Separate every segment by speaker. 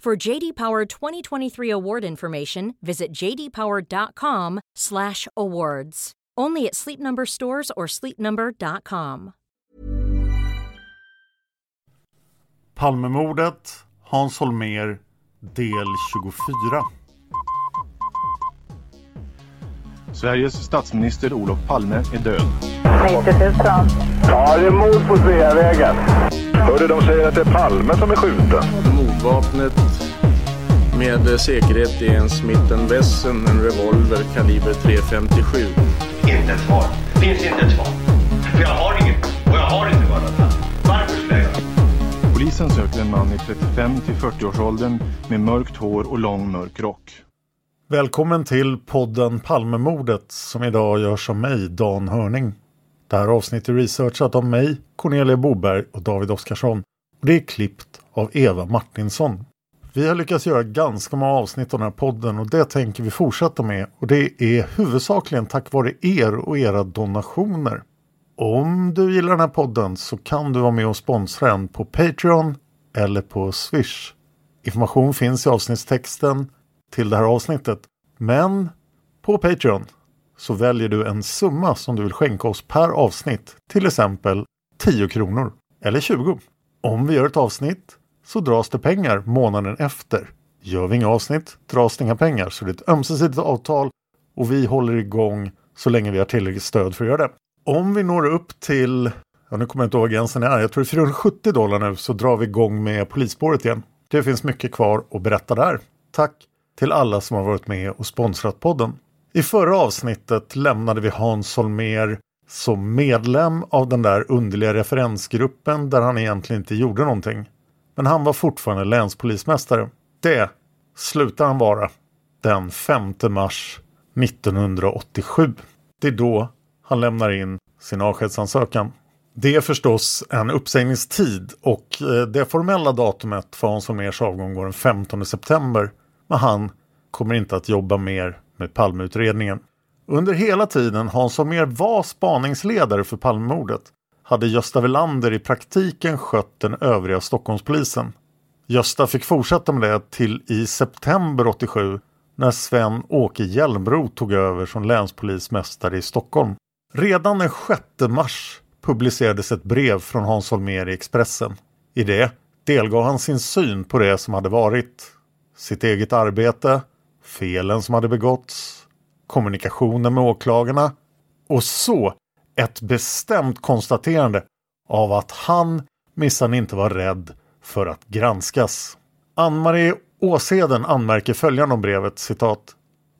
Speaker 1: For JD Power 2023 award information, visit jdpower.com/awards. Only at Sleep Number stores or sleepnumber.com.
Speaker 2: Palmemordet, Hans Holmér, del 24.
Speaker 3: Sveriges statsminister Olof Palme är död.
Speaker 4: 90 000.
Speaker 5: Ja, det är mord på Sveavägen. Hörde de säger att det är Palme som är skjuten.
Speaker 6: Mordvapnet med säkerhet är en Smith Wesson, en revolver kaliber .357.
Speaker 7: Inte ett svar. Finns inte ett svar. För jag har inget. Och jag har inte varit Varför skulle jag
Speaker 3: Polisen söker en man i 35 till 40-årsåldern med mörkt hår och lång mörk rock.
Speaker 2: Välkommen till podden Palmemordet som idag görs av mig, Dan Hörning. Det här avsnittet är researchat av mig, Cornelia Boberg och David Oskarsson. Och det är klippt av Eva Martinsson. Vi har lyckats göra ganska många avsnitt av den här podden och det tänker vi fortsätta med. Och det är huvudsakligen tack vare er och era donationer. Om du gillar den här podden så kan du vara med och sponsra den på Patreon eller på Swish. Information finns i avsnittstexten till det här avsnittet. Men på Patreon så väljer du en summa som du vill skänka oss per avsnitt. Till exempel 10 kronor eller 20. Om vi gör ett avsnitt så dras det pengar månaden efter. Gör vi inga avsnitt dras det inga pengar. Så det är ett ömsesidigt avtal och vi håller igång så länge vi har tillräckligt stöd för att göra det. Om vi når upp till, ja nu kommer jag inte ihåg vad gränsen är, jag tror det är 470 dollar nu så drar vi igång med polisspåret igen. Det finns mycket kvar att berätta där. Tack till alla som har varit med och sponsrat podden. I förra avsnittet lämnade vi Hans Holmér som medlem av den där underliga referensgruppen där han egentligen inte gjorde någonting. Men han var fortfarande länspolismästare. Det slutar han vara den 5 mars 1987. Det är då han lämnar in sin avskedsansökan. Det är förstås en uppsägningstid och eh, det formella datumet för Hans Holmérs avgång går den 15 september. Men han kommer inte att jobba mer med Palmeutredningen. Under hela tiden Hans Holmér var spaningsledare för Palmemordet hade Gösta Welander i praktiken skött den övriga Stockholmspolisen. Gösta fick fortsätta med det till i september 87 när Sven-Åke Hjälmroth tog över som länspolismästare i Stockholm. Redan den 6 mars publicerades ett brev från Hans Holmér i Expressen. I det delgav han sin syn på det som hade varit. Sitt eget arbete, felen som hade begåtts, kommunikationen med åklagarna och så ett bestämt konstaterande av att han missan inte var rädd för att granskas. Ann-Marie Åseden anmärker följande om brevet, citat.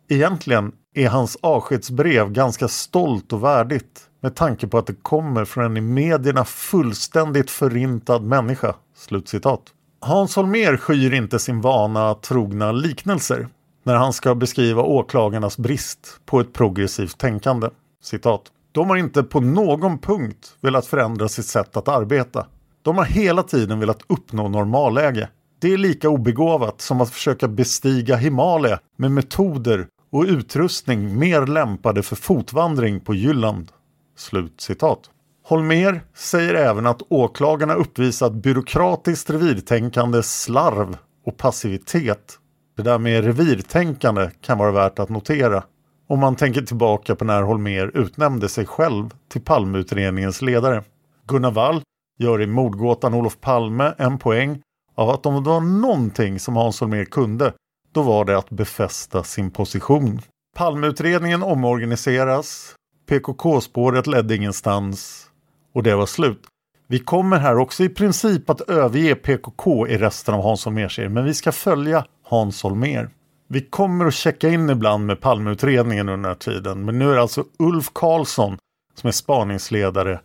Speaker 2: Egentligen är hans avskedsbrev ganska stolt och värdigt med tanke på att det kommer från en i medierna fullständigt förintad människa. Slutcitat. Hans Holmér skyr inte sin vana trogna liknelser när han ska beskriva åklagarnas brist på ett progressivt tänkande. Citat. De har inte på någon punkt velat förändra sitt sätt att arbeta. De har hela tiden velat uppnå normalläge. Det är lika obegåvat som att försöka bestiga Himalaya med metoder och utrustning mer lämpade för fotvandring på Jylland. Slut citat. Holmer säger även att åklagarna uppvisat byråkratiskt revirtänkande, slarv och passivitet. Det där med revirtänkande kan vara värt att notera om man tänker tillbaka på när Holmer utnämnde sig själv till Palmeutredningens ledare. Gunnar Wall gör i mordgåtan Olof Palme en poäng av att om det var någonting som Hans Holmér kunde, då var det att befästa sin position. Palmeutredningen omorganiseras, PKK-spåret ledde ingenstans och det var slut. Vi kommer här också i princip att överge PKK i resten av Hans Holmér men vi ska följa Hans Holmér. Vi kommer att checka in ibland med Palmeutredningen under den här tiden, men nu är det alltså Ulf Karlsson som är spaningsledare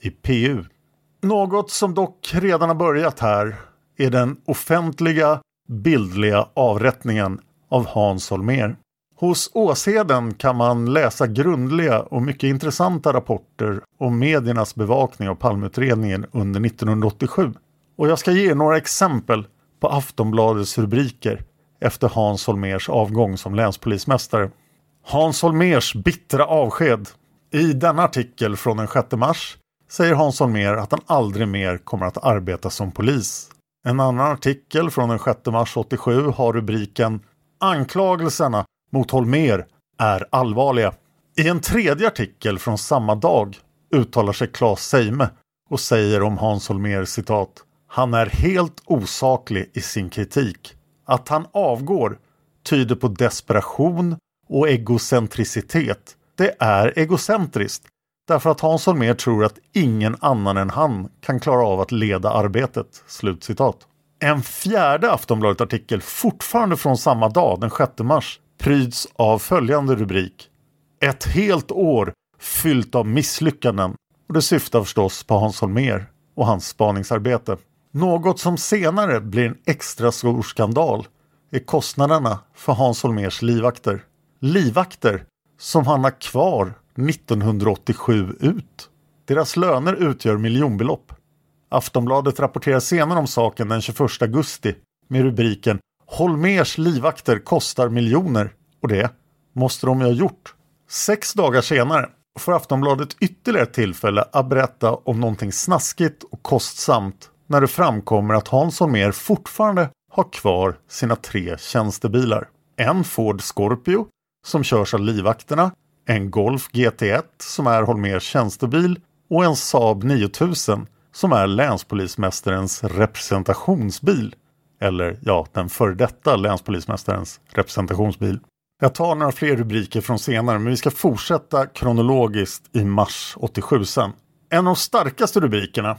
Speaker 2: i PU. Något som dock redan har börjat här är den offentliga bildliga avrättningen av Hans Holmér. Hos Åsheden kan man läsa grundliga och mycket intressanta rapporter om mediernas bevakning av Palmeutredningen under 1987. Och jag ska ge några exempel på Aftonbladets rubriker efter Hans Holmers avgång som länspolismästare. Hans Holmers bittra avsked. I denna artikel från den 6 mars säger Hans Holmér att han aldrig mer kommer att arbeta som polis. En annan artikel från den 6 mars 87 har rubriken Anklagelserna mot Holmér är allvarliga. I en tredje artikel från samma dag uttalar sig Claes Seime och säger om Hans Holmér citat han är helt osaklig i sin kritik. Att han avgår tyder på desperation och egocentricitet. Det är egocentriskt därför att Hans Holmér tror att ingen annan än han kan klara av att leda arbetet." Slutcitat. En fjärde Aftonbladet-artikel, fortfarande från samma dag, den 6 mars, pryds av följande rubrik. Ett helt år fyllt av misslyckanden. Och det syftar förstås på Hans Holmér och hans spaningsarbete. Något som senare blir en extra stor skandal är kostnaderna för Hans Holmers livvakter. Livvakter som han har kvar 1987 ut. Deras löner utgör miljonbelopp. Aftonbladet rapporterar senare om saken den 21 augusti med rubriken Holmers livvakter kostar miljoner. Och det måste de ju ha gjort. Sex dagar senare får Aftonbladet ytterligare ett tillfälle att berätta om någonting snaskigt och kostsamt när det framkommer att Hans Holmér fortfarande har kvar sina tre tjänstebilar. En Ford Scorpio som körs av livvakterna, en Golf GT1 som är Holmers tjänstebil och en Saab 9000 som är länspolismästarens representationsbil. Eller ja, den före detta länspolismästarens representationsbil. Jag tar några fler rubriker från senare men vi ska fortsätta kronologiskt i mars 87 sen. En av de starkaste rubrikerna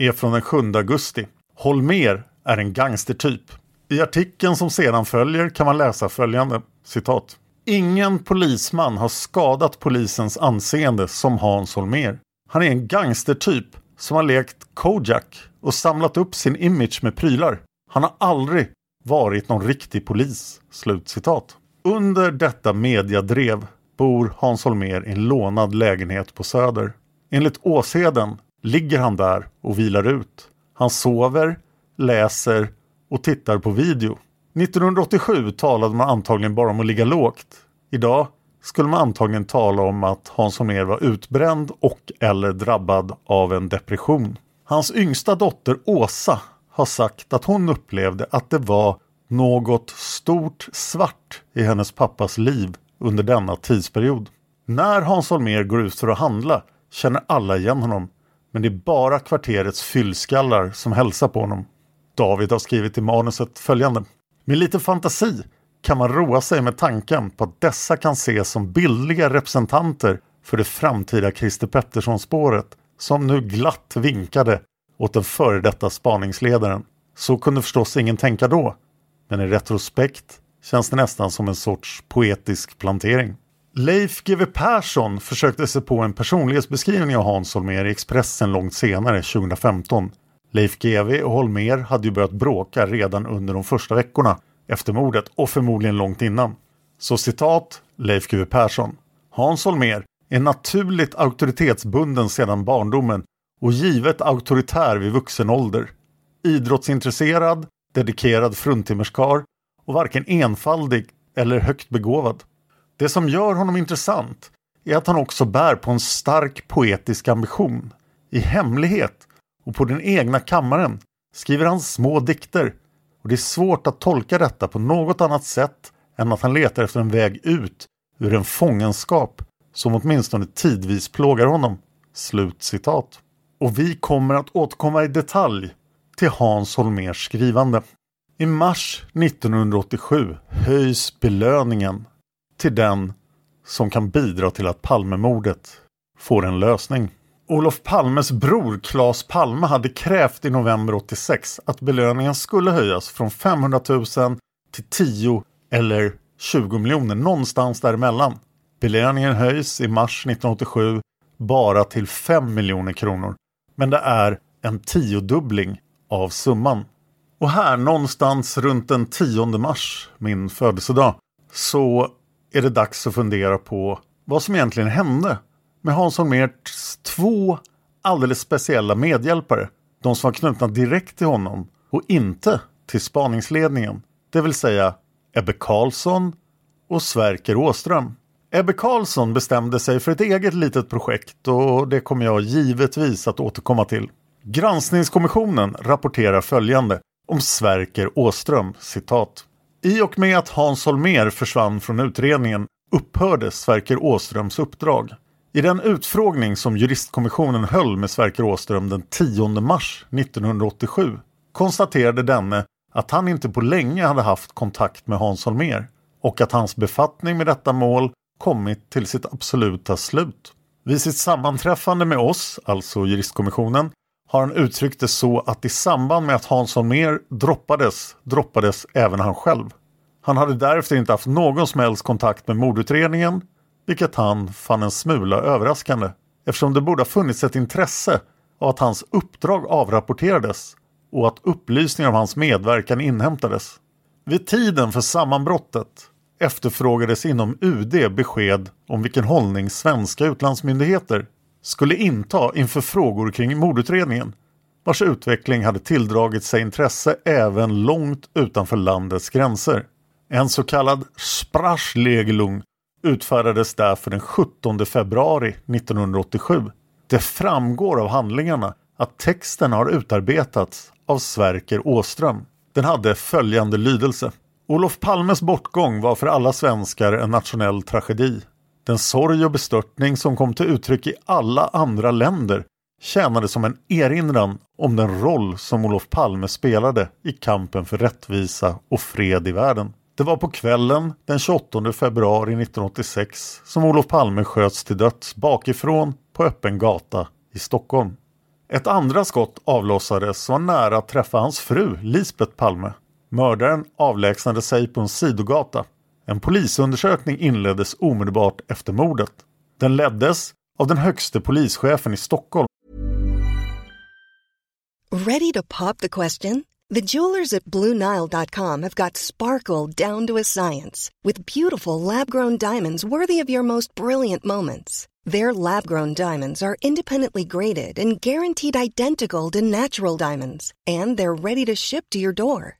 Speaker 2: är från den 7 augusti. Holmer är en gangstertyp. I artikeln som sedan följer kan man läsa följande citat. Ingen polisman har skadat polisens anseende som Hans Holmer. Han är en gangstertyp som har lekt Kojak och samlat upp sin image med prylar. Han har aldrig varit någon riktig polis." Slutcitat. Under detta mediadrev bor Hans Holmer i en lånad lägenhet på Söder. Enligt Åsheden ligger han där och vilar ut. Han sover, läser och tittar på video. 1987 talade man antagligen bara om att ligga lågt. Idag skulle man antagligen tala om att Hans Holmér var utbränd och eller drabbad av en depression. Hans yngsta dotter Åsa har sagt att hon upplevde att det var något stort svart i hennes pappas liv under denna tidsperiod. När Hans Holmér går ut för att handla känner alla igen honom. Men det är bara kvarterets fyllskallar som hälsar på honom. David har skrivit i manuset följande. Med lite fantasi kan man roa sig med tanken på att dessa kan ses som bildliga representanter för det framtida Christer Pettersson-spåret som nu glatt vinkade åt den före detta spaningsledaren. Så kunde förstås ingen tänka då. Men i retrospekt känns det nästan som en sorts poetisk plantering. Leif GW Persson försökte sig på en personlighetsbeskrivning av Hans Holmér i Expressen långt senare, 2015. Leif GW och Holmér hade ju börjat bråka redan under de första veckorna efter mordet och förmodligen långt innan. Så citat Leif GW Persson. Hans Holmér är naturligt auktoritetsbunden sedan barndomen och givet auktoritär vid vuxen ålder. Idrottsintresserad, dedikerad fruntimmerskar och varken enfaldig eller högt begåvad. Det som gör honom intressant är att han också bär på en stark poetisk ambition. I hemlighet och på den egna kammaren skriver han små dikter och det är svårt att tolka detta på något annat sätt än att han letar efter en väg ut ur en fångenskap som åtminstone tidvis plågar honom. Slut citat. Och vi kommer att återkomma i detalj till Hans Holmers skrivande. I mars 1987 höjs belöningen till den som kan bidra till att Palmemordet får en lösning. Olof Palmes bror Claes Palme hade krävt i november 86 att belöningen skulle höjas från 500 000 till 10 eller 20 miljoner, någonstans däremellan. Belöningen höjs i mars 1987 bara till 5 miljoner kronor. Men det är en tiodubbling av summan. Och här någonstans runt den 10 mars, min födelsedag, så är det dags att fundera på vad som egentligen hände med Hans Holmérs två alldeles speciella medhjälpare. De som var knutna direkt till honom och inte till spaningsledningen. Det vill säga Ebbe Karlsson och Sverker Åström. Ebbe Karlsson bestämde sig för ett eget litet projekt och det kommer jag givetvis att återkomma till. Granskningskommissionen rapporterar följande om Sverker Åström, citat. I och med att Hans Holmer försvann från utredningen upphörde Sverker Åströms uppdrag. I den utfrågning som juristkommissionen höll med Sverker Åström den 10 mars 1987 konstaterade denne att han inte på länge hade haft kontakt med Hans Holmer och att hans befattning med detta mål kommit till sitt absoluta slut. Vid sitt sammanträffande med oss, alltså juristkommissionen, har han uttryckt det så att i samband med att Hans Holmér droppades, droppades även han själv. Han hade därefter inte haft någon som helst kontakt med mordutredningen, vilket han fann en smula överraskande eftersom det borde ha funnits ett intresse av att hans uppdrag avrapporterades och att upplysningar om hans medverkan inhämtades. Vid tiden för sammanbrottet efterfrågades inom UD besked om vilken hållning svenska utlandsmyndigheter skulle inta inför frågor kring mordutredningen vars utveckling hade tilldragit sig intresse även långt utanför landets gränser. En så kallad Sprachlegelung utfärdades därför den 17 februari 1987. Det framgår av handlingarna att texten har utarbetats av Sverker Åström. Den hade följande lydelse. Olof Palmes bortgång var för alla svenskar en nationell tragedi. Den sorg och bestörtning som kom till uttryck i alla andra länder tjänade som en erinran om den roll som Olof Palme spelade i kampen för rättvisa och fred i världen. Det var på kvällen den 28 februari 1986 som Olof Palme sköts till döds bakifrån på öppen gata i Stockholm. Ett andra skott avlossades och var nära att träffa hans fru Lisbeth Palme. Mördaren avlägsnade sig på en sidogata. En polisundersökning inleddes omedelbart efter mordet. Den leddes av den högste polischefen i Stockholm.
Speaker 8: Ready to pop the question? The jewelers at BlueNile.com have got sparkle down to a science with beautiful lab-grown diamonds worthy of your most brilliant moments. Their lab-grown diamonds are independently graded and guaranteed identical to natural diamonds, and they're ready to ship to your door.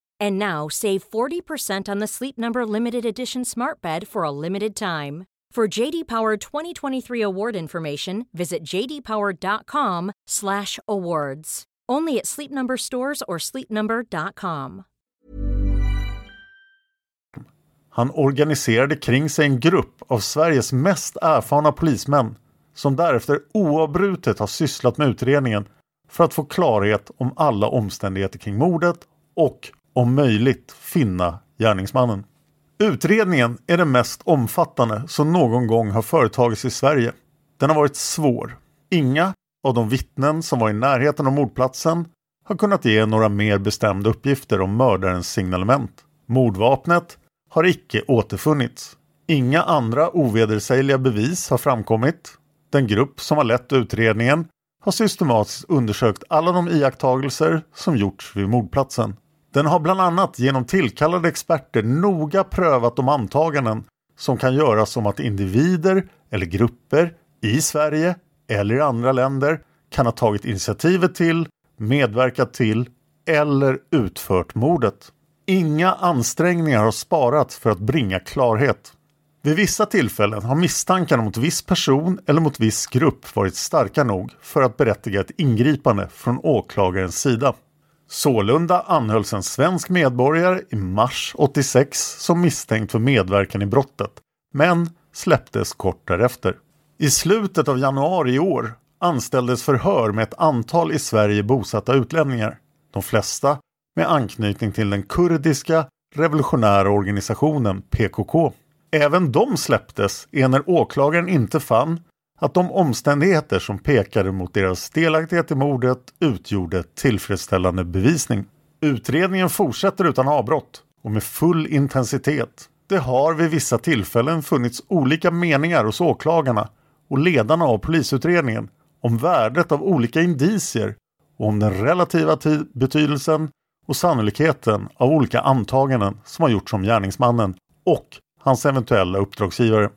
Speaker 1: And now save 40% on the Sleep Number limited edition Smart Bed for a limited time. For JD Power 2023 award information, visit jdpower.com/awards. Only at Sleep Number stores or sleepnumber.com.
Speaker 2: Han organiserade kring sig en grupp av Sveriges mest erfarna polismän som därefter oavbrutet har sysslat med utredningen för att få klarhet om alla omständigheter kring mordet och om möjligt finna gärningsmannen. Utredningen är den mest omfattande som någon gång har företagits i Sverige. Den har varit svår. Inga av de vittnen som var i närheten av mordplatsen har kunnat ge några mer bestämda uppgifter om mördarens signalement. Mordvapnet har icke återfunnits. Inga andra ovedersägliga bevis har framkommit. Den grupp som har lett utredningen har systematiskt undersökt alla de iakttagelser som gjorts vid mordplatsen. Den har bland annat genom tillkallade experter noga prövat de antaganden som kan göras om att individer eller grupper i Sverige eller i andra länder kan ha tagit initiativet till, medverkat till eller utfört mordet. Inga ansträngningar har sparats för att bringa klarhet. Vid vissa tillfällen har misstankarna mot viss person eller mot viss grupp varit starka nog för att berättiga ett ingripande från åklagarens sida. Sålunda anhölls en svensk medborgare i mars 86 som misstänkt för medverkan i brottet, men släpptes kort därefter. I slutet av januari i år anställdes förhör med ett antal i Sverige bosatta utlänningar. De flesta med anknytning till den kurdiska revolutionära organisationen PKK. Även de släpptes när åklagaren inte fann att de omständigheter som pekade mot deras delaktighet i mordet utgjorde tillfredsställande bevisning. Utredningen fortsätter utan avbrott och med full intensitet. Det har vid vissa tillfällen funnits olika meningar hos åklagarna och ledarna av polisutredningen om värdet av olika indicier och om den relativa betydelsen och sannolikheten av olika antaganden som har gjorts om gärningsmannen och hans eventuella uppdragsgivare.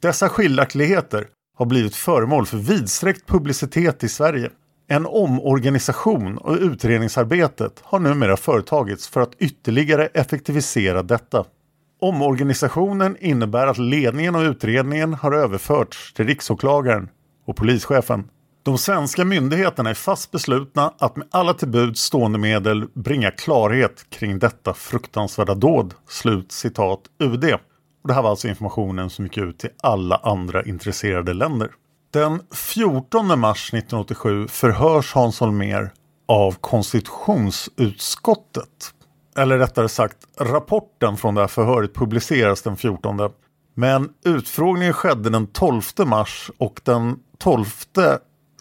Speaker 2: Dessa skiljaktigheter har blivit föremål för vidsträckt publicitet i Sverige. En omorganisation och utredningsarbetet har numera företagits för att ytterligare effektivisera detta. Omorganisationen innebär att ledningen av utredningen har överförts till riksåklagaren och polischefen. De svenska myndigheterna är fast beslutna att med alla till buds stående medel bringa klarhet kring detta fruktansvärda dåd. Slut citat UD. Och det här var alltså informationen som gick ut till alla andra intresserade länder. Den 14 mars 1987 förhörs Hans Holmér av konstitutionsutskottet. Eller rättare sagt, rapporten från det här förhöret publiceras den 14. Men utfrågningen skedde den 12 mars och den 12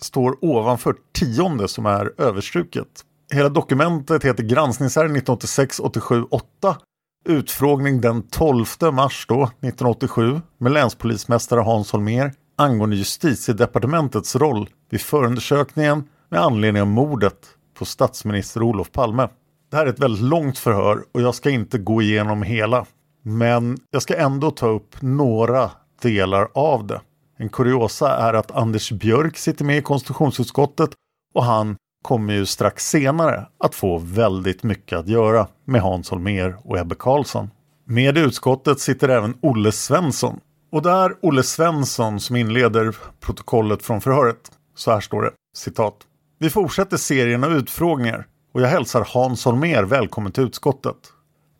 Speaker 2: står ovanför 10 som är överstruket. Hela dokumentet heter Granskningsärende 1986 87 8 utfrågning den 12 mars då, 1987 med länspolismästare Hans Holmér angående justitiedepartementets roll vid förundersökningen med anledning av mordet på statsminister Olof Palme. Det här är ett väldigt långt förhör och jag ska inte gå igenom hela. Men jag ska ändå ta upp några delar av det. En kuriosa är att Anders Björk sitter med i konstitutionsutskottet och han kommer ju strax senare att få väldigt mycket att göra med Hans Holmér och Ebbe Karlsson. Med i utskottet sitter även Olle Svensson. Och det är Olle Svensson som inleder protokollet från förhöret. Så här står det, citat. Vi fortsätter serien av utfrågningar och jag hälsar Hans Holmér välkommen till utskottet.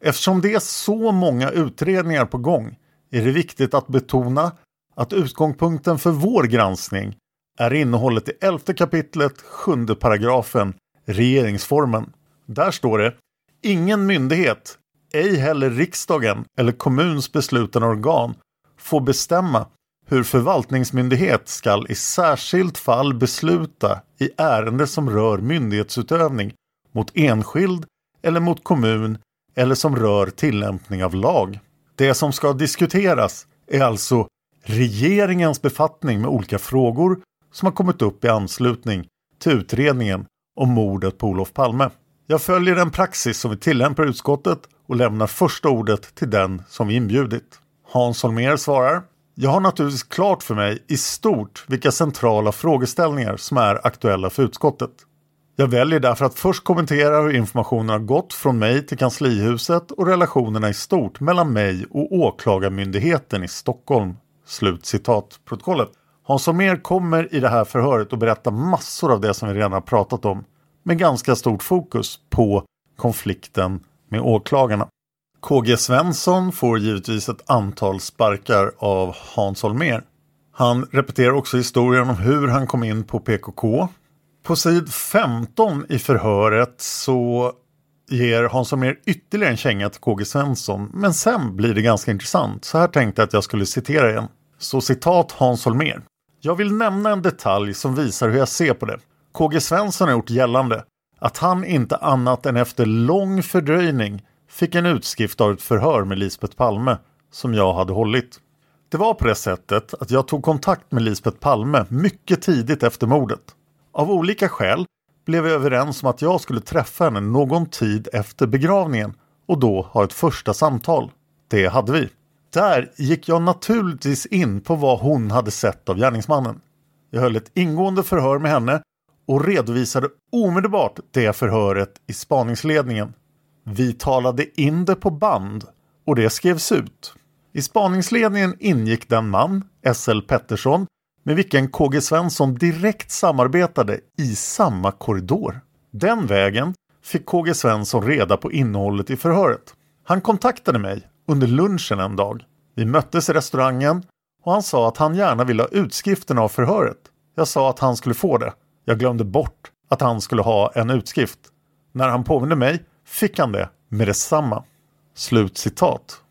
Speaker 2: Eftersom det är så många utredningar på gång är det viktigt att betona att utgångspunkten för vår granskning är innehållet i 11 kapitlet sjunde paragrafen regeringsformen. Där står det Ingen myndighet, ej heller riksdagen eller kommuns beslutande organ får bestämma hur förvaltningsmyndighet skall i särskilt fall besluta i ärende som rör myndighetsutövning mot enskild eller mot kommun eller som rör tillämpning av lag. Det som ska diskuteras är alltså regeringens befattning med olika frågor som har kommit upp i anslutning till utredningen om mordet på Olof Palme. Jag följer den praxis som vi tillämpar i utskottet och lämnar första ordet till den som vi inbjudit. Hans Holmér svarar jag har naturligtvis klart för mig i stort vilka centrala frågeställningar som är aktuella för utskottet. Jag väljer därför att först kommentera hur informationen har gått från mig till kanslihuset och relationerna i stort mellan mig och Åklagarmyndigheten i Stockholm. Slut citat protokollet. Hans Holmér kommer i det här förhöret att berätta massor av det som vi redan har pratat om med ganska stort fokus på konflikten med åklagarna. KG Svensson får givetvis ett antal sparkar av Hans Holmér. Han repeterar också historien om hur han kom in på PKK. På sid 15 i förhöret så ger Hans Holmér ytterligare en känga till KG Svensson. Men sen blir det ganska intressant. Så här tänkte jag att jag skulle citera igen. Så citat Hans Holmér. Jag vill nämna en detalj som visar hur jag ser på det. KG Svensson har gjort gällande att han inte annat än efter lång fördröjning fick en utskrift av ett förhör med Lisbeth Palme som jag hade hållit. Det var på det sättet att jag tog kontakt med Lisbeth Palme mycket tidigt efter mordet. Av olika skäl blev vi överens om att jag skulle träffa henne någon tid efter begravningen och då ha ett första samtal. Det hade vi. Där gick jag naturligtvis in på vad hon hade sett av gärningsmannen. Jag höll ett ingående förhör med henne och redovisade omedelbart det förhöret i spaningsledningen. Vi talade in det på band och det skrevs ut. I spaningsledningen ingick den man, SL Pettersson, med vilken KG Svensson direkt samarbetade i samma korridor. Den vägen fick KG Svensson reda på innehållet i förhöret. Han kontaktade mig under lunchen en dag. Vi möttes i restaurangen och han sa att han gärna ville ha utskriften av förhöret. Jag sa att han skulle få det. Jag glömde bort att han skulle ha en utskrift. När han påminde mig fick han det med detsamma. Slut citat.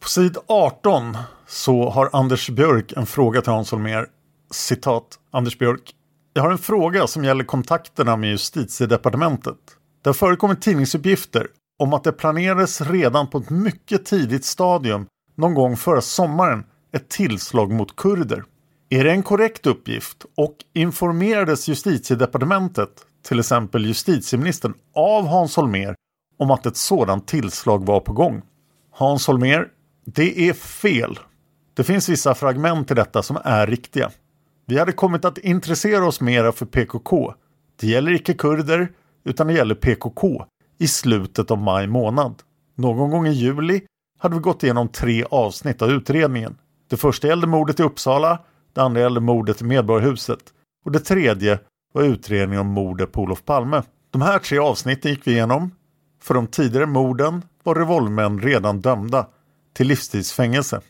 Speaker 2: På sid 18 så har Anders Björk en fråga till Hans Holmér. Citat Anders Björk. Jag har en fråga som gäller kontakterna med justitiedepartementet. Det har förekommit tidningsuppgifter om att det planerades redan på ett mycket tidigt stadium någon gång förra sommaren ett tillslag mot kurder. Är det en korrekt uppgift och informerades justitiedepartementet, till exempel justitieministern, av Hans Holmér om att ett sådant tillslag var på gång? Hans Holmér, det är fel. Det finns vissa fragment i detta som är riktiga. Vi hade kommit att intressera oss mera för PKK. Det gäller icke kurder, utan det gäller PKK i slutet av maj månad. Någon gång i juli hade vi gått igenom tre avsnitt av utredningen. Det första gällde mordet i Uppsala, det andra gällde mordet i Medborgarhuset och det tredje var utredningen om mordet på Olof Palme. De här tre avsnitten gick vi igenom. För de tidigare morden var revolvermän redan dömda till livstidsfängelse.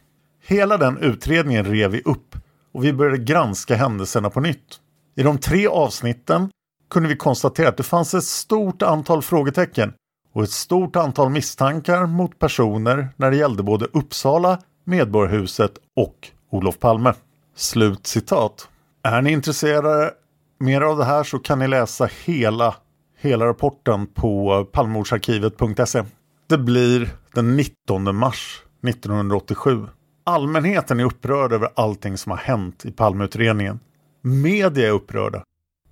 Speaker 2: Hela den utredningen rev vi upp och vi började granska händelserna på nytt. I de tre avsnitten kunde vi konstatera att det fanns ett stort antal frågetecken och ett stort antal misstankar mot personer när det gällde både Uppsala, Medborgarhuset och Olof Palme. Slut citat. Är ni intresserade mer av det här så kan ni läsa hela, hela rapporten på palmordsarkivet.se. Det blir den 19 mars 1987. Allmänheten är upprörd över allting som har hänt i Palmeutredningen. Media är upprörda.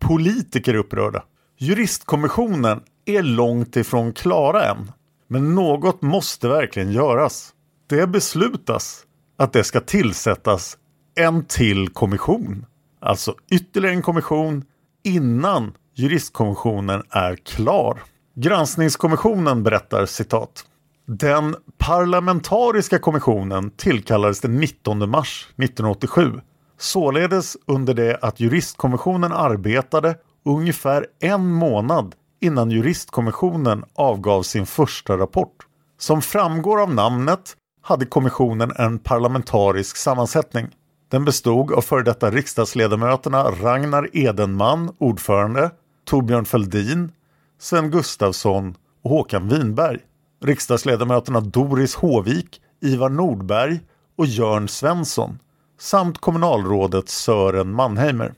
Speaker 2: Politiker upprörda. Juristkommissionen är långt ifrån klara än. Men något måste verkligen göras. Det beslutas att det ska tillsättas en till kommission. Alltså ytterligare en kommission innan juristkommissionen är klar. Granskningskommissionen berättar citat. Den parlamentariska kommissionen tillkallades den 19 mars 1987. Således under det att juristkommissionen arbetade ungefär en månad innan juristkommissionen avgav sin första rapport. Som framgår av namnet hade kommissionen en parlamentarisk sammansättning. Den bestod av före detta riksdagsledamöterna Ragnar Edenman, ordförande, Torbjörn Fälldin, Sven Gustafsson och Håkan Winberg. Riksdagsledamöterna Doris Håvik, Ivar Nordberg och Jörn Svensson samt kommunalrådet Sören Mannheimer.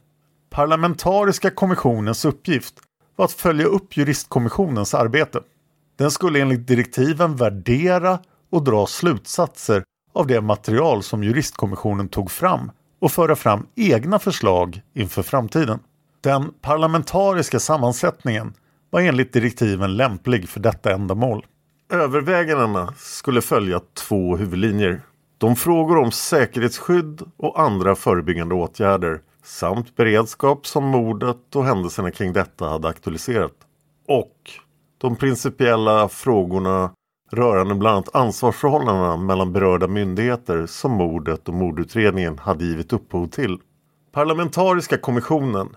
Speaker 2: Parlamentariska kommissionens uppgift var att följa upp juristkommissionens arbete. Den skulle enligt direktiven värdera och dra slutsatser av det material som juristkommissionen tog fram och föra fram egna förslag inför framtiden. Den parlamentariska sammansättningen var enligt direktiven lämplig för detta ändamål. Övervägandena skulle följa två huvudlinjer. De frågor om säkerhetsskydd och andra förebyggande åtgärder samt beredskap som mordet och händelserna kring detta hade aktualiserat. Och de principiella frågorna rörande bland annat ansvarsförhållandena mellan berörda myndigheter som mordet och mordutredningen hade givit upphov till. Parlamentariska kommissionen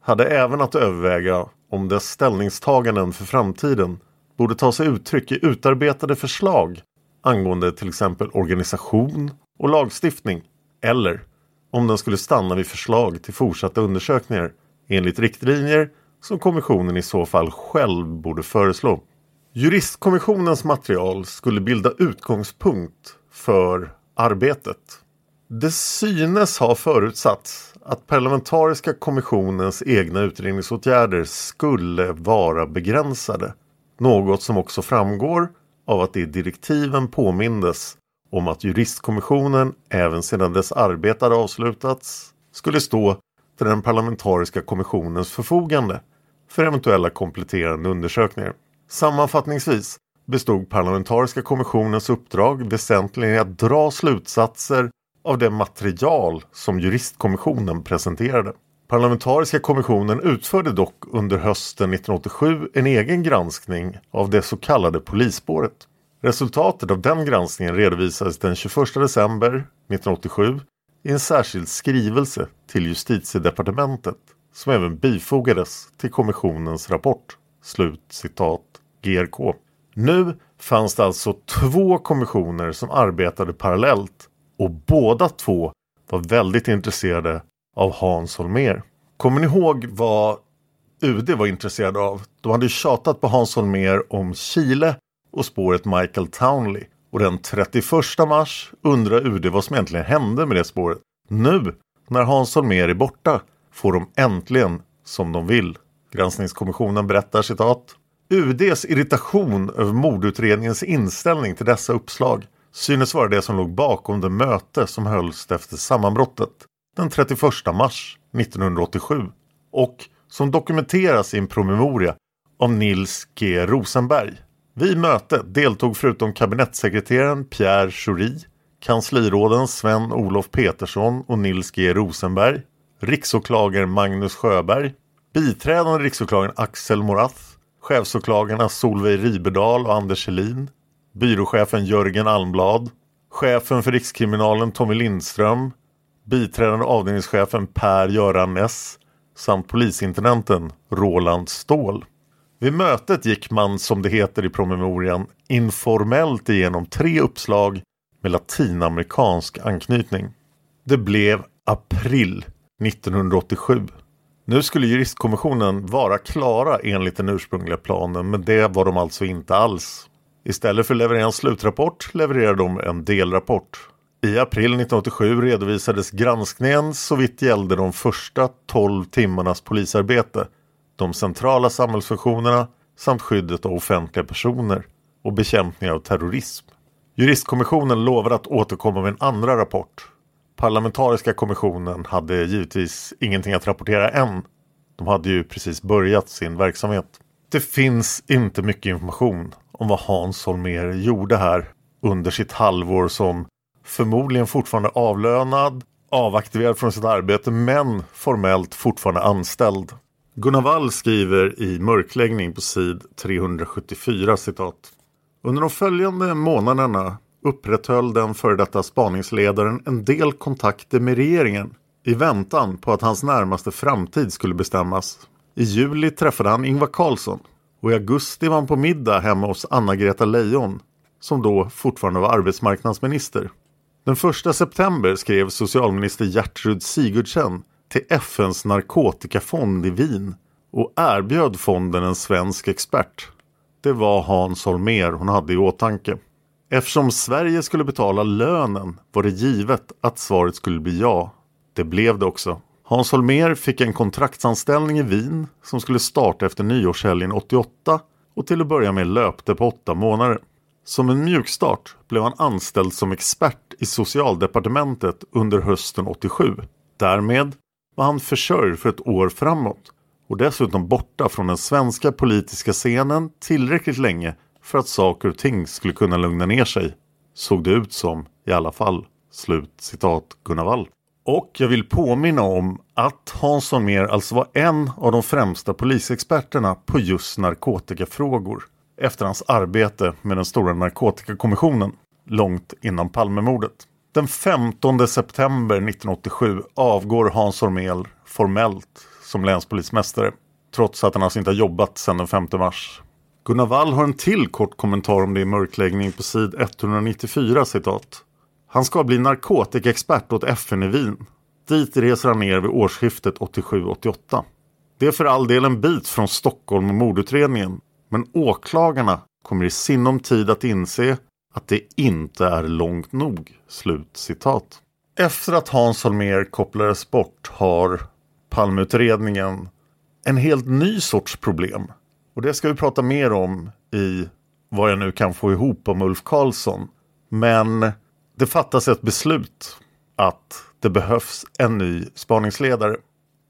Speaker 2: hade även att överväga om dess ställningstaganden för framtiden borde ta sig uttryck i utarbetade förslag angående till exempel organisation och lagstiftning eller om den skulle stanna vid förslag till fortsatta undersökningar enligt riktlinjer som kommissionen i så fall själv borde föreslå. Juristkommissionens material skulle bilda utgångspunkt för arbetet. Det synes ha förutsatts att parlamentariska kommissionens egna utredningsåtgärder skulle vara begränsade. Något som också framgår av att det i direktiven påmindes om att juristkommissionen även sedan dess arbete hade avslutats skulle stå till den parlamentariska kommissionens förfogande för eventuella kompletterande undersökningar. Sammanfattningsvis bestod parlamentariska kommissionens uppdrag väsentligen i att dra slutsatser av det material som juristkommissionen presenterade. Parlamentariska kommissionen utförde dock under hösten 1987 en egen granskning av det så kallade polisspåret. Resultatet av den granskningen redovisades den 21 december 1987 i en särskild skrivelse till justitiedepartementet som även bifogades till kommissionens rapport. Slut citat GRK. Nu fanns det alltså två kommissioner som arbetade parallellt och båda två var väldigt intresserade av Hans Holmér. Kommer ni ihåg vad UD var intresserad av? De hade tjatat på Hans Holmér om Chile och spåret Michael Townley. Och den 31 mars undrar UD vad som egentligen hände med det spåret. Nu, när Hans Holmér är borta, får de äntligen som de vill. Granskningskommissionen berättar citat. UDs irritation över mordutredningens inställning till dessa uppslag synes vara det som låg bakom det möte som hölls efter sammanbrottet den 31 mars 1987 och som dokumenteras i en promemoria av Nils G Rosenberg. Vid mötet deltog förutom kabinettssekreteraren Pierre Schori, kansliråden Sven-Olof Petersson och Nils G Rosenberg, riksåklagaren Magnus Sjöberg, biträdande riksåklagaren Axel Morath, chefsåklagarna Solveig Riberdal och Anders Helin, byråchefen Jörgen Almblad, chefen för Rikskriminalen Tommy Lindström, biträdande avdelningschefen Per-Göran Ness samt polisintendenten Roland Ståhl. Vid mötet gick man, som det heter i promemorian, informellt igenom tre uppslag med latinamerikansk anknytning. Det blev april 1987. Nu skulle juristkommissionen vara klara enligt den ursprungliga planen men det var de alltså inte alls. Istället för att leverera en slutrapport levererade de en delrapport. I april 1987 redovisades granskningen så vitt gällde de första 12 timmarnas polisarbete, de centrala samhällsfunktionerna samt skyddet av offentliga personer och bekämpning av terrorism. Juristkommissionen lovade att återkomma med en andra rapport. Parlamentariska kommissionen hade givetvis ingenting att rapportera än. De hade ju precis börjat sin verksamhet. Det finns inte mycket information om vad Hans Holmér gjorde här under sitt halvår som förmodligen fortfarande avlönad, avaktiverad från sitt arbete men formellt fortfarande anställd. Gunnar Wall skriver i Mörkläggning på sid 374 citat. Under de följande månaderna upprätthöll den före detta spaningsledaren en del kontakter med regeringen i väntan på att hans närmaste framtid skulle bestämmas. I juli träffade han Ingvar Carlsson och i augusti var han på middag hemma hos Anna-Greta Leijon som då fortfarande var arbetsmarknadsminister. Den 1 september skrev socialminister Gertrud Sigurdsen till FNs narkotikafond i Wien och erbjöd fonden en svensk expert. Det var Hans Holmér hon hade i åtanke. Eftersom Sverige skulle betala lönen var det givet att svaret skulle bli ja. Det blev det också. Hans Holmér fick en kontraktsanställning i Wien som skulle starta efter nyårshelgen 88 och till att börja med löpte på åtta månader. Som en mjukstart blev han anställd som expert i socialdepartementet under hösten 87. Därmed var han försörjd för ett år framåt och dessutom borta från den svenska politiska scenen tillräckligt länge för att saker och ting skulle kunna lugna ner sig. Såg det ut som i alla fall. Slut citat Gunnar Wall. Och jag vill påminna om att Hans Holmér alltså var en av de främsta polisexperterna på just narkotikafrågor efter hans arbete med den stora narkotikakommissionen långt innan Palmemordet. Den 15 september 1987 avgår Hans Holmér formellt som länspolismästare trots att han alltså inte har jobbat sedan den 5 mars. Gunnar Wall har en till kort kommentar om det i mörkläggning på sid 194 citat. Han ska bli narkotikaexpert åt FN i Wien. Dit reser han ner vid årsskiftet 87-88. Det är för all del en bit från Stockholm och mordutredningen. Men åklagarna kommer i sinom tid att inse att det inte är långt nog. Slut citat. Efter att Hans Holmér kopplades bort har Palmeutredningen en helt ny sorts problem. Och det ska vi prata mer om i vad jag nu kan få ihop om Ulf Karlsson. Men det fattas ett beslut att det behövs en ny spaningsledare.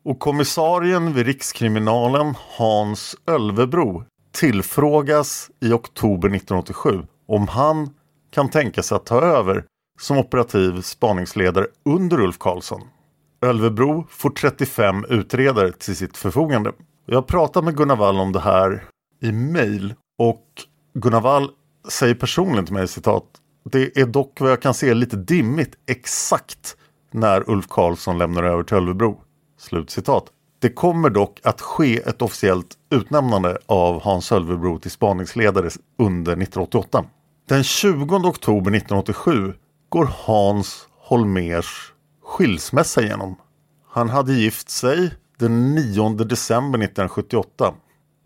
Speaker 2: Och kommissarien vid Rikskriminalen Hans Ölvebro tillfrågas i oktober 1987 om han kan tänka sig att ta över som operativ spaningsledare under Ulf Karlsson. Ölvebro får 35 utredare till sitt förfogande. Jag har pratat med Gunnar Wall om det här i mail och Gunnar Wall säger personligen till mig citat Det är dock vad jag kan se lite dimmigt exakt när Ulf Karlsson lämnar över till Ölvebro. Slutcitat. Det kommer dock att ske ett officiellt utnämnande av Hans Ölvebro till spaningsledare under 1988. Den 20 oktober 1987 går Hans Holmers skilsmässa igenom. Han hade gift sig den 9 december 1978.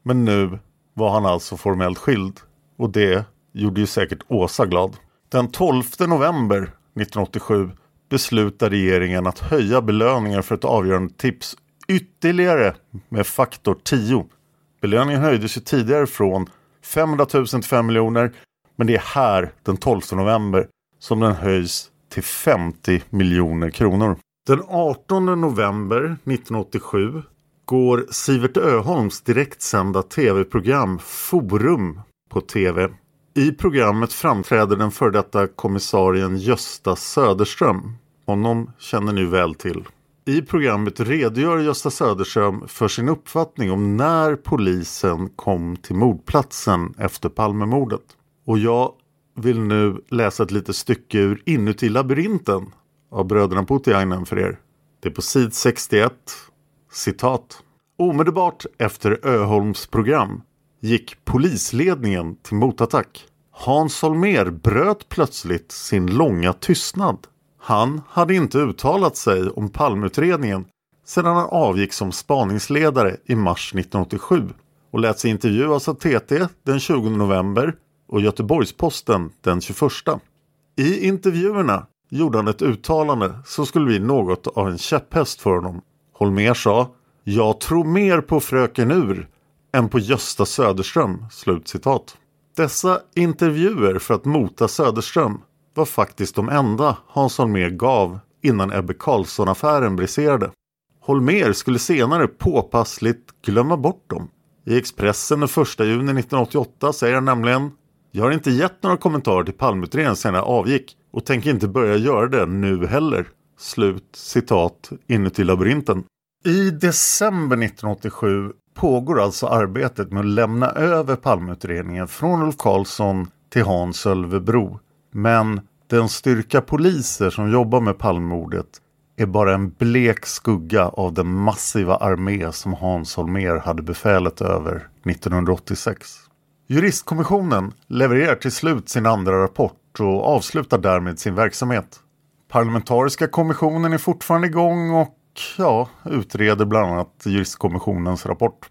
Speaker 2: Men nu var han alltså formellt skild. Och det gjorde ju säkert Åsa glad. Den 12 november 1987 beslutar regeringen att höja belöningen för ett avgörande tips ytterligare med faktor 10. Belöningen höjdes ju tidigare från 500 000 till 5 miljoner men det är här den 12 november som den höjs till 50 miljoner kronor. Den 18 november 1987 går Sivert Öholms direktsända tv-program Forum på tv. I programmet framträder den före detta kommissarien Gösta Söderström. Honom känner ni väl till. I programmet redogör Gösta Söderström för sin uppfattning om när polisen kom till mordplatsen efter Palmemordet. Och jag vill nu läsa ett litet stycke ur Inuti labyrinten av bröderna Putiainen för er. Det är på sid 61. Citat. Omedelbart efter Öholms program gick polisledningen till motattack. Hans Holmer bröt plötsligt sin långa tystnad. Han hade inte uttalat sig om palmutredningen sedan han avgick som spaningsledare i mars 1987 och lät sig intervjuas av TT den 20 november och Göteborgs-Posten den 21. I intervjuerna gjorde han ett uttalande som skulle bli något av en käpphäst för honom. Holmer sa Jag tror mer på fröken Ur än på Gösta Söderström. Slutcitat. Dessa intervjuer för att mota Söderström var faktiskt de enda Hans Holmér gav innan Ebbe Carlsson-affären briserade. Holmér skulle senare påpassligt glömma bort dem. I Expressen den 1 juni 1988 säger han nämligen jag har inte gett några kommentarer till Palmeutredningen sedan jag avgick och tänker inte börja göra det nu heller. Slut citat inuti labyrinten. I december 1987 pågår alltså arbetet med att lämna över Palmeutredningen från Ulf Karlsson till Hans Ölvebro. Men den styrka poliser som jobbar med Palmemordet är bara en blek skugga av den massiva armé som Hans Holmér hade befälet över 1986. Juristkommissionen levererar till slut sin andra rapport och avslutar därmed sin verksamhet. Parlamentariska kommissionen är fortfarande igång och ja, utreder bland annat juristkommissionens rapport.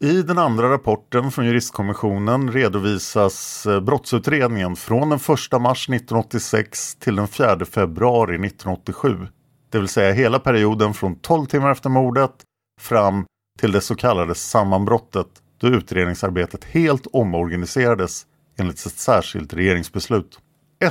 Speaker 2: I den andra rapporten från juristkommissionen redovisas eh, brottsutredningen från den 1 mars 1986 till den 4 februari 1987. Det vill säga hela perioden från 12 timmar efter mordet fram till det så kallade sammanbrottet då utredningsarbetet helt omorganiserades enligt ett särskilt regeringsbeslut.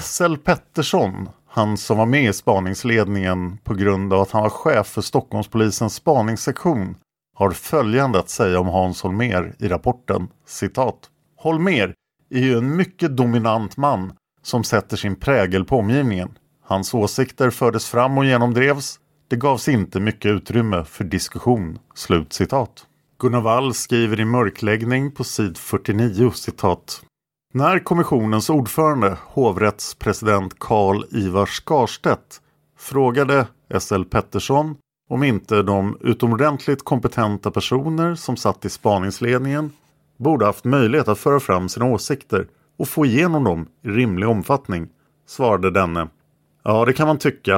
Speaker 2: SL Pettersson han som var med i spaningsledningen på grund av att han var chef för Stockholmspolisens spaningssektion, har följande att säga om Hans Holmer i rapporten. Citat. Holmer är ju en mycket dominant man som sätter sin prägel på omgivningen. Hans åsikter fördes fram och genomdrevs. Det gavs inte mycket utrymme för diskussion. Slut citat. Gunnar Wall skriver i mörkläggning på sid 49 citat. När kommissionens ordförande, hovrättspresident Karl Ivar Skarstedt, frågade SL Pettersson om inte de utomordentligt kompetenta personer som satt i spaningsledningen borde haft möjlighet att föra fram sina åsikter och få igenom dem i rimlig omfattning, svarade denne. Ja, det kan man tycka.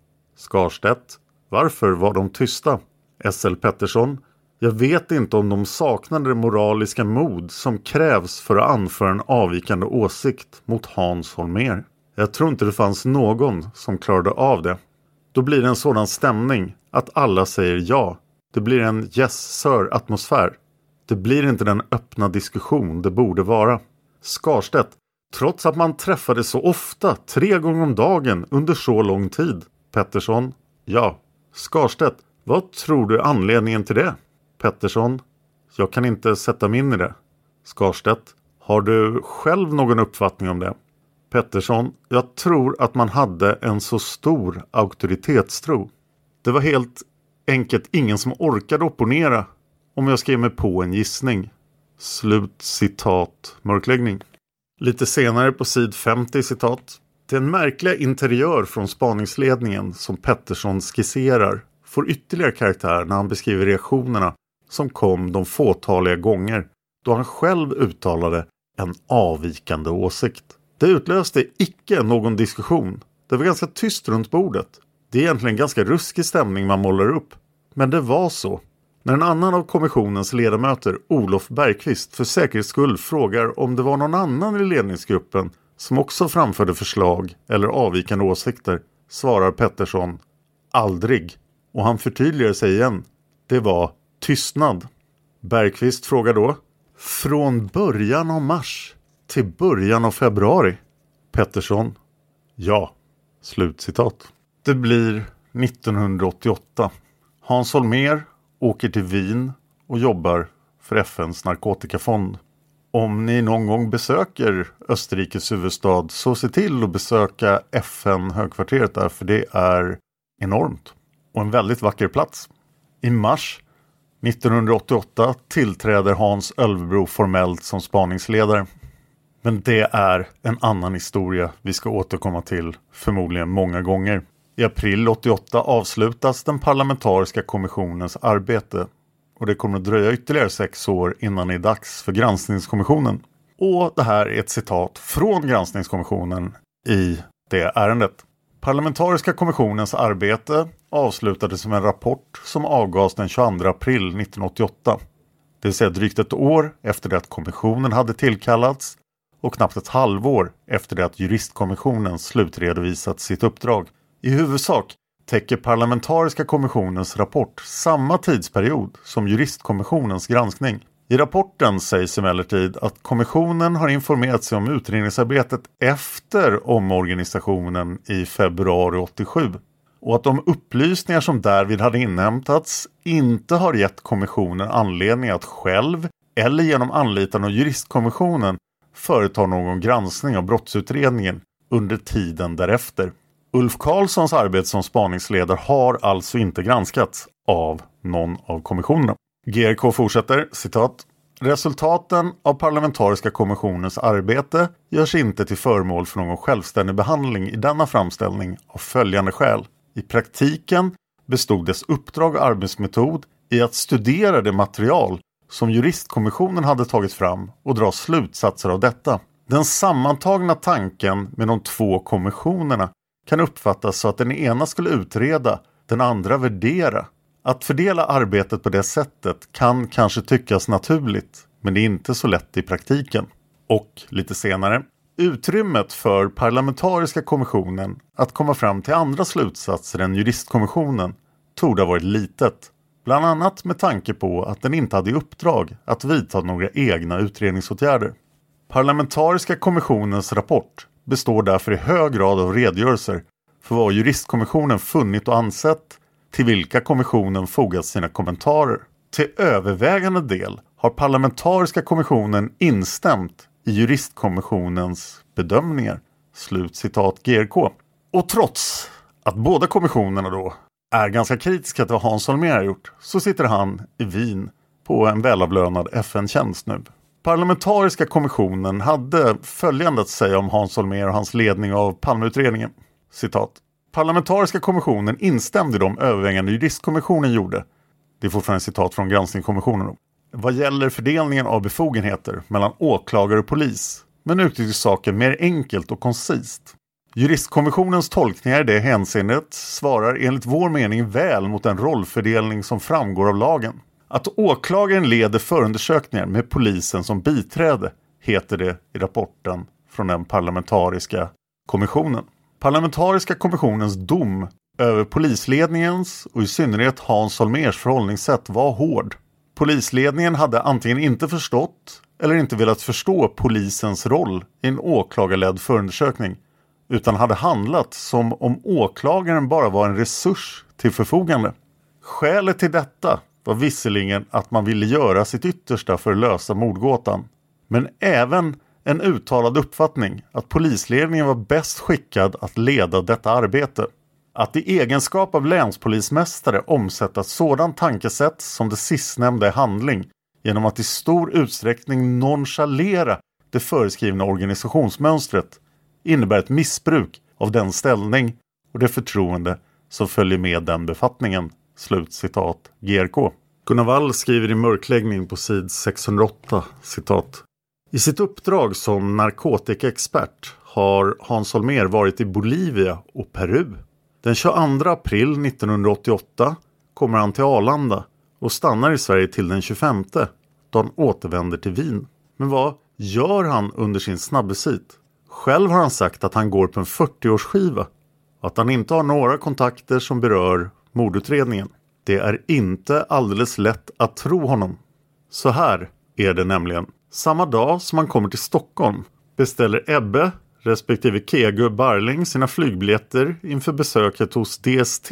Speaker 2: Skarstedt. Varför var de tysta? SL Pettersson. Jag vet inte om de saknade det moraliska mod som krävs för att anföra en avvikande åsikt mot Hans Holmer. Jag tror inte det fanns någon som klarade av det. Då blir det en sådan stämning att alla säger ja. Det blir en yes sir atmosfär. Det blir inte den öppna diskussion det borde vara. Skarstedt, trots att man träffades så ofta, tre gånger om dagen under så lång tid, Pettersson. Ja. Skarstedt. Vad tror du är anledningen till det? Pettersson. Jag kan inte sätta mig in i det. Skarstedt. Har du själv någon uppfattning om det? Pettersson. Jag tror att man hade en så stor auktoritetstro. Det var helt enkelt ingen som orkade opponera om jag skrev mig på en gissning. Slut citat mörkläggning. Lite senare på sid 50 citat. Den märkliga interiör från spaningsledningen som Pettersson skisserar får ytterligare karaktär när han beskriver reaktionerna som kom de fåtaliga gånger då han själv uttalade en avvikande åsikt. Det utlöste icke någon diskussion. Det var ganska tyst runt bordet. Det är egentligen ganska ruskig stämning man målar upp. Men det var så. När en annan av kommissionens ledamöter, Olof Bergqvist, för säkerhets skull frågar om det var någon annan i ledningsgruppen som också framförde förslag eller avvikande åsikter svarar Pettersson aldrig. Och han förtydligar sig igen. Det var tystnad. Bergqvist frågar då från början av mars till början av februari. Pettersson ja. Slutcitat. Det blir 1988. Hans Holmer åker till Wien och jobbar för FNs narkotikafond. Om ni någon gång besöker Österrikes huvudstad så se till att besöka FN-högkvarteret där för det är enormt och en väldigt vacker plats. I mars 1988 tillträder Hans Ölvebro formellt som spaningsledare. Men det är en annan historia vi ska återkomma till förmodligen många gånger. I april 88 avslutas den parlamentariska kommissionens arbete och det kommer att dröja ytterligare sex år innan det är dags för granskningskommissionen. Och det här är ett citat från granskningskommissionen i det ärendet. Parlamentariska kommissionens arbete avslutades med en rapport som avgavs den 22 april 1988. Det vill säga drygt ett år efter det att kommissionen hade tillkallats och knappt ett halvår efter det att juristkommissionen slutredovisat sitt uppdrag. I huvudsak täcker parlamentariska kommissionens rapport samma tidsperiod som juristkommissionens granskning. I rapporten sägs emellertid att kommissionen har informerat sig om utredningsarbetet efter omorganisationen i februari 87 och att de upplysningar som därvid hade inhämtats inte har gett kommissionen anledning att själv eller genom anlitande av juristkommissionen företa någon granskning av brottsutredningen under tiden därefter. Ulf Karlssons arbete som spaningsledare har alltså inte granskats av någon av kommissionerna. GRK fortsätter, citat. Resultaten av parlamentariska kommissionens arbete görs inte till föremål för någon självständig behandling i denna framställning av följande skäl. I praktiken bestod dess uppdrag och arbetsmetod i att studera det material som juristkommissionen hade tagit fram och dra slutsatser av detta. Den sammantagna tanken med de två kommissionerna kan uppfattas så att den ena skulle utreda, den andra värdera. Att fördela arbetet på det sättet kan kanske tyckas naturligt, men det är inte så lätt i praktiken. Och lite senare, utrymmet för parlamentariska kommissionen att komma fram till andra slutsatser än juristkommissionen torde ha varit litet. Bland annat med tanke på att den inte hade i uppdrag att vidta några egna utredningsåtgärder. Parlamentariska kommissionens rapport består därför i hög grad av redogörelser för vad juristkommissionen funnit och ansett, till vilka kommissionen fogat sina kommentarer. Till övervägande del har parlamentariska kommissionen instämt i juristkommissionens bedömningar. Slut citat GRK. Och trots att båda kommissionerna då är ganska kritiska till vad Hans Holmér har gjort så sitter han i Wien på en välavlönad FN-tjänst nu. Parlamentariska kommissionen hade följande att säga om Hans Holmér och hans ledning av Palmeutredningen. Citat. Parlamentariska kommissionen instämde i de överväganden juristkommissionen gjorde. Det är fortfarande citat från granskningskommissionen. Vad gäller fördelningen av befogenheter mellan åklagare och polis men uttryckte saken mer enkelt och koncist. Juristkommissionens tolkningar i det hänseendet svarar enligt vår mening väl mot den rollfördelning som framgår av lagen. Att åklagaren leder förundersökningar med polisen som biträde heter det i rapporten från den parlamentariska kommissionen. Parlamentariska kommissionens dom över polisledningens och i synnerhet Hans Holmers förhållningssätt var hård. Polisledningen hade antingen inte förstått eller inte velat förstå polisens roll i en åklagarledd förundersökning utan hade handlat som om åklagaren bara var en resurs till förfogande. Skälet till detta var visserligen att man ville göra sitt yttersta för att lösa mordgåtan, men även en uttalad uppfattning att polisledningen var bäst skickad att leda detta arbete. Att i egenskap av länspolismästare omsätta ett sådant tankesätt som det sistnämnda i handling genom att i stor utsträckning nonchalera det föreskrivna organisationsmönstret innebär ett missbruk av den ställning och det förtroende som följer med den befattningen. Slut citat GRK. Gunnar Wall skriver i mörkläggning på sid 608 citat. I sitt uppdrag som narkotikaexpert har Hans Holmér varit i Bolivia och Peru. Den 22 april 1988 kommer han till Arlanda och stannar i Sverige till den 25 då han återvänder till Wien. Men vad gör han under sin snabbesit? Själv har han sagt att han går på en 40-årsskiva och att han inte har några kontakter som berör mordutredningen. Det är inte alldeles lätt att tro honom. Så här är det nämligen. Samma dag som han kommer till Stockholm beställer Ebbe respektive Kegu Barling sina flygbiljetter inför besöket hos DST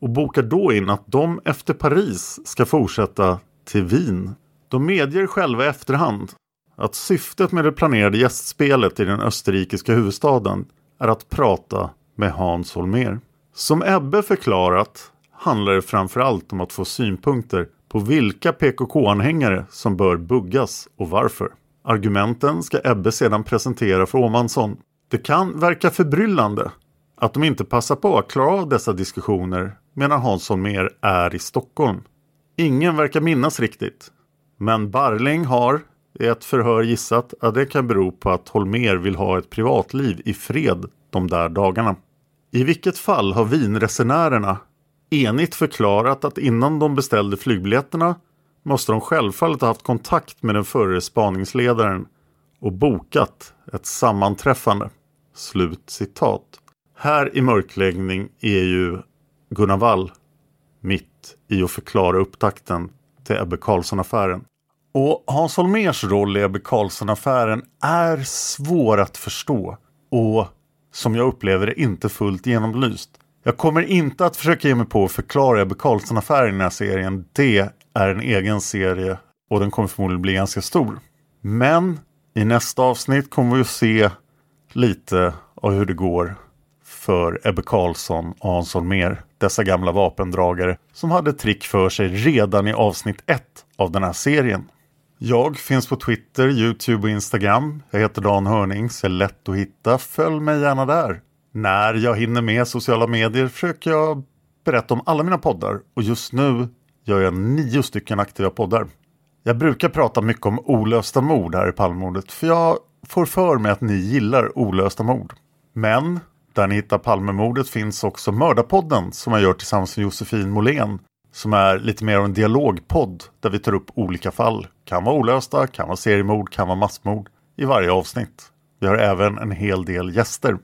Speaker 2: och bokar då in att de efter Paris ska fortsätta till Wien. De medger själva i efterhand att syftet med det planerade gästspelet i den österrikiska huvudstaden är att prata med Hans Holmér. Som Ebbe förklarat handlar det framförallt om att få synpunkter på vilka PKK-anhängare som bör buggas och varför. Argumenten ska Ebbe sedan presentera för Åmansson. Det kan verka förbryllande att de inte passar på att klara av dessa diskussioner medan Hans Holmér är i Stockholm. Ingen verkar minnas riktigt. Men Barling har i ett förhör gissat att det kan bero på att Holmer vill ha ett privatliv i fred de där dagarna. I vilket fall har vinresenärerna enigt förklarat att innan de beställde flygbiljetterna måste de självfallet ha haft kontakt med den förre spaningsledaren och bokat ett sammanträffande. Slut citat. Här i mörkläggning är ju Gunnar Wall mitt i att förklara upptakten till Ebbe Carlsson-affären. Och Hans Holmers roll i Ebbe Carlsson-affären är svår att förstå och som jag upplever det inte fullt genomlyst. Jag kommer inte att försöka ge mig på att förklara Ebbe Carlsson-affären i den här serien. Det är en egen serie och den kommer förmodligen bli ganska stor. Men i nästa avsnitt kommer vi att se lite av hur det går för Ebbe Carlsson och Hans Holmér. Dessa gamla vapendragare som hade trick för sig redan i avsnitt 1 av den här serien. Jag finns på Twitter, Youtube och Instagram. Jag heter Dan Hörnings, är lätt att hitta. Följ mig gärna där. När jag hinner med sociala medier försöker jag berätta om alla mina poddar och just nu gör jag nio stycken aktiva poddar. Jag brukar prata mycket om olösta mord här i Palmemordet för jag får för mig att ni gillar olösta mord. Men där ni hittar Palmemordet finns också Mördarpodden som jag gör tillsammans med Josefin Måhlén som är lite mer av en dialogpodd där vi tar upp olika fall. Kan vara olösta, kan vara seriemord, kan vara massmord i varje avsnitt. Vi har även en hel del gäster.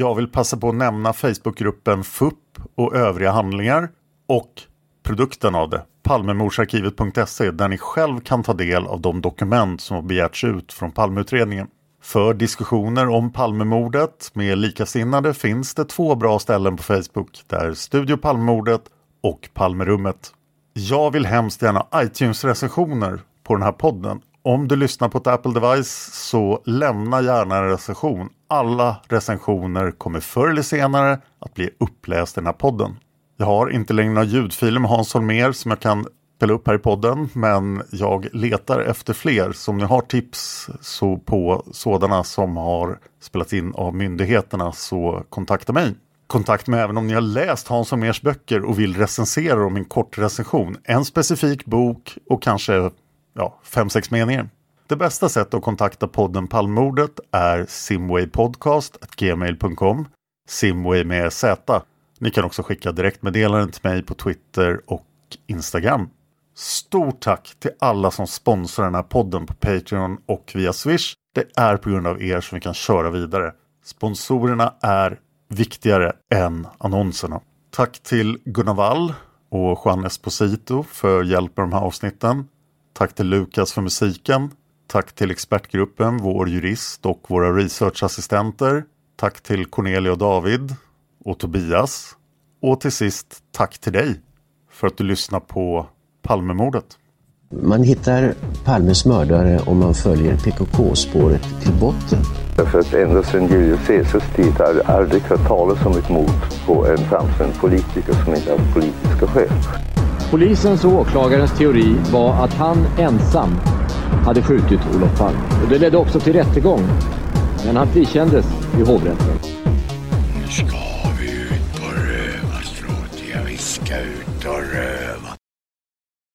Speaker 2: Jag vill passa på att nämna Facebookgruppen FUP och övriga handlingar och produkten av det, Palmemordsarkivet.se, där ni själv kan ta del av de dokument som har begärts ut från Palmeutredningen. För diskussioner om Palmemordet med likasinnade finns det två bra ställen på Facebook. Där Studio Palmemordet och Palmerummet. Jag vill hemskt gärna iTunes-recensioner på den här podden. Om du lyssnar på ett Apple device så lämna gärna en recension. Alla recensioner kommer förr eller senare att bli uppläst i den här podden. Jag har inte längre några ljudfiler med Hans Holmér som jag kan spela upp här i podden men jag letar efter fler. Så om ni har tips så på sådana som har spelats in av myndigheterna så kontakta mig. Kontakta mig även om ni har läst Hans Holmérs böcker och vill recensera dem i en kort recension. En specifik bok och kanske ja, fem, sex meningar. Det bästa sättet att kontakta podden Palmordet är simwaypodcast.gmail.com Simway med Z. Ni kan också skicka direktmeddelanden till mig på Twitter och Instagram. Stort tack till alla som sponsrar den här podden på Patreon och via Swish. Det är på grund av er som vi kan köra vidare. Sponsorerna är viktigare än annonserna. Tack till Gunnar Wall och Juan Esposito för hjälp med de här avsnitten. Tack till Lukas för musiken. Tack till expertgruppen, vår jurist och våra researchassistenter. Tack till Cornelia och David och Tobias. Och till sist tack till dig för att du lyssnar på Palmemordet.
Speaker 9: Man hittar Palmes mördare om man följer PKK-spåret till botten.
Speaker 10: Därför att ända sedan Julius Caesars tid har jag aldrig hört talas om ett mord på en framstående politiker som inte haft politiska skäl.
Speaker 11: Polisens och åklagarens teori var att han ensam hade skjutit Olof Palme. Och det ledde också till rättegång. Men han frikändes i hovrätten.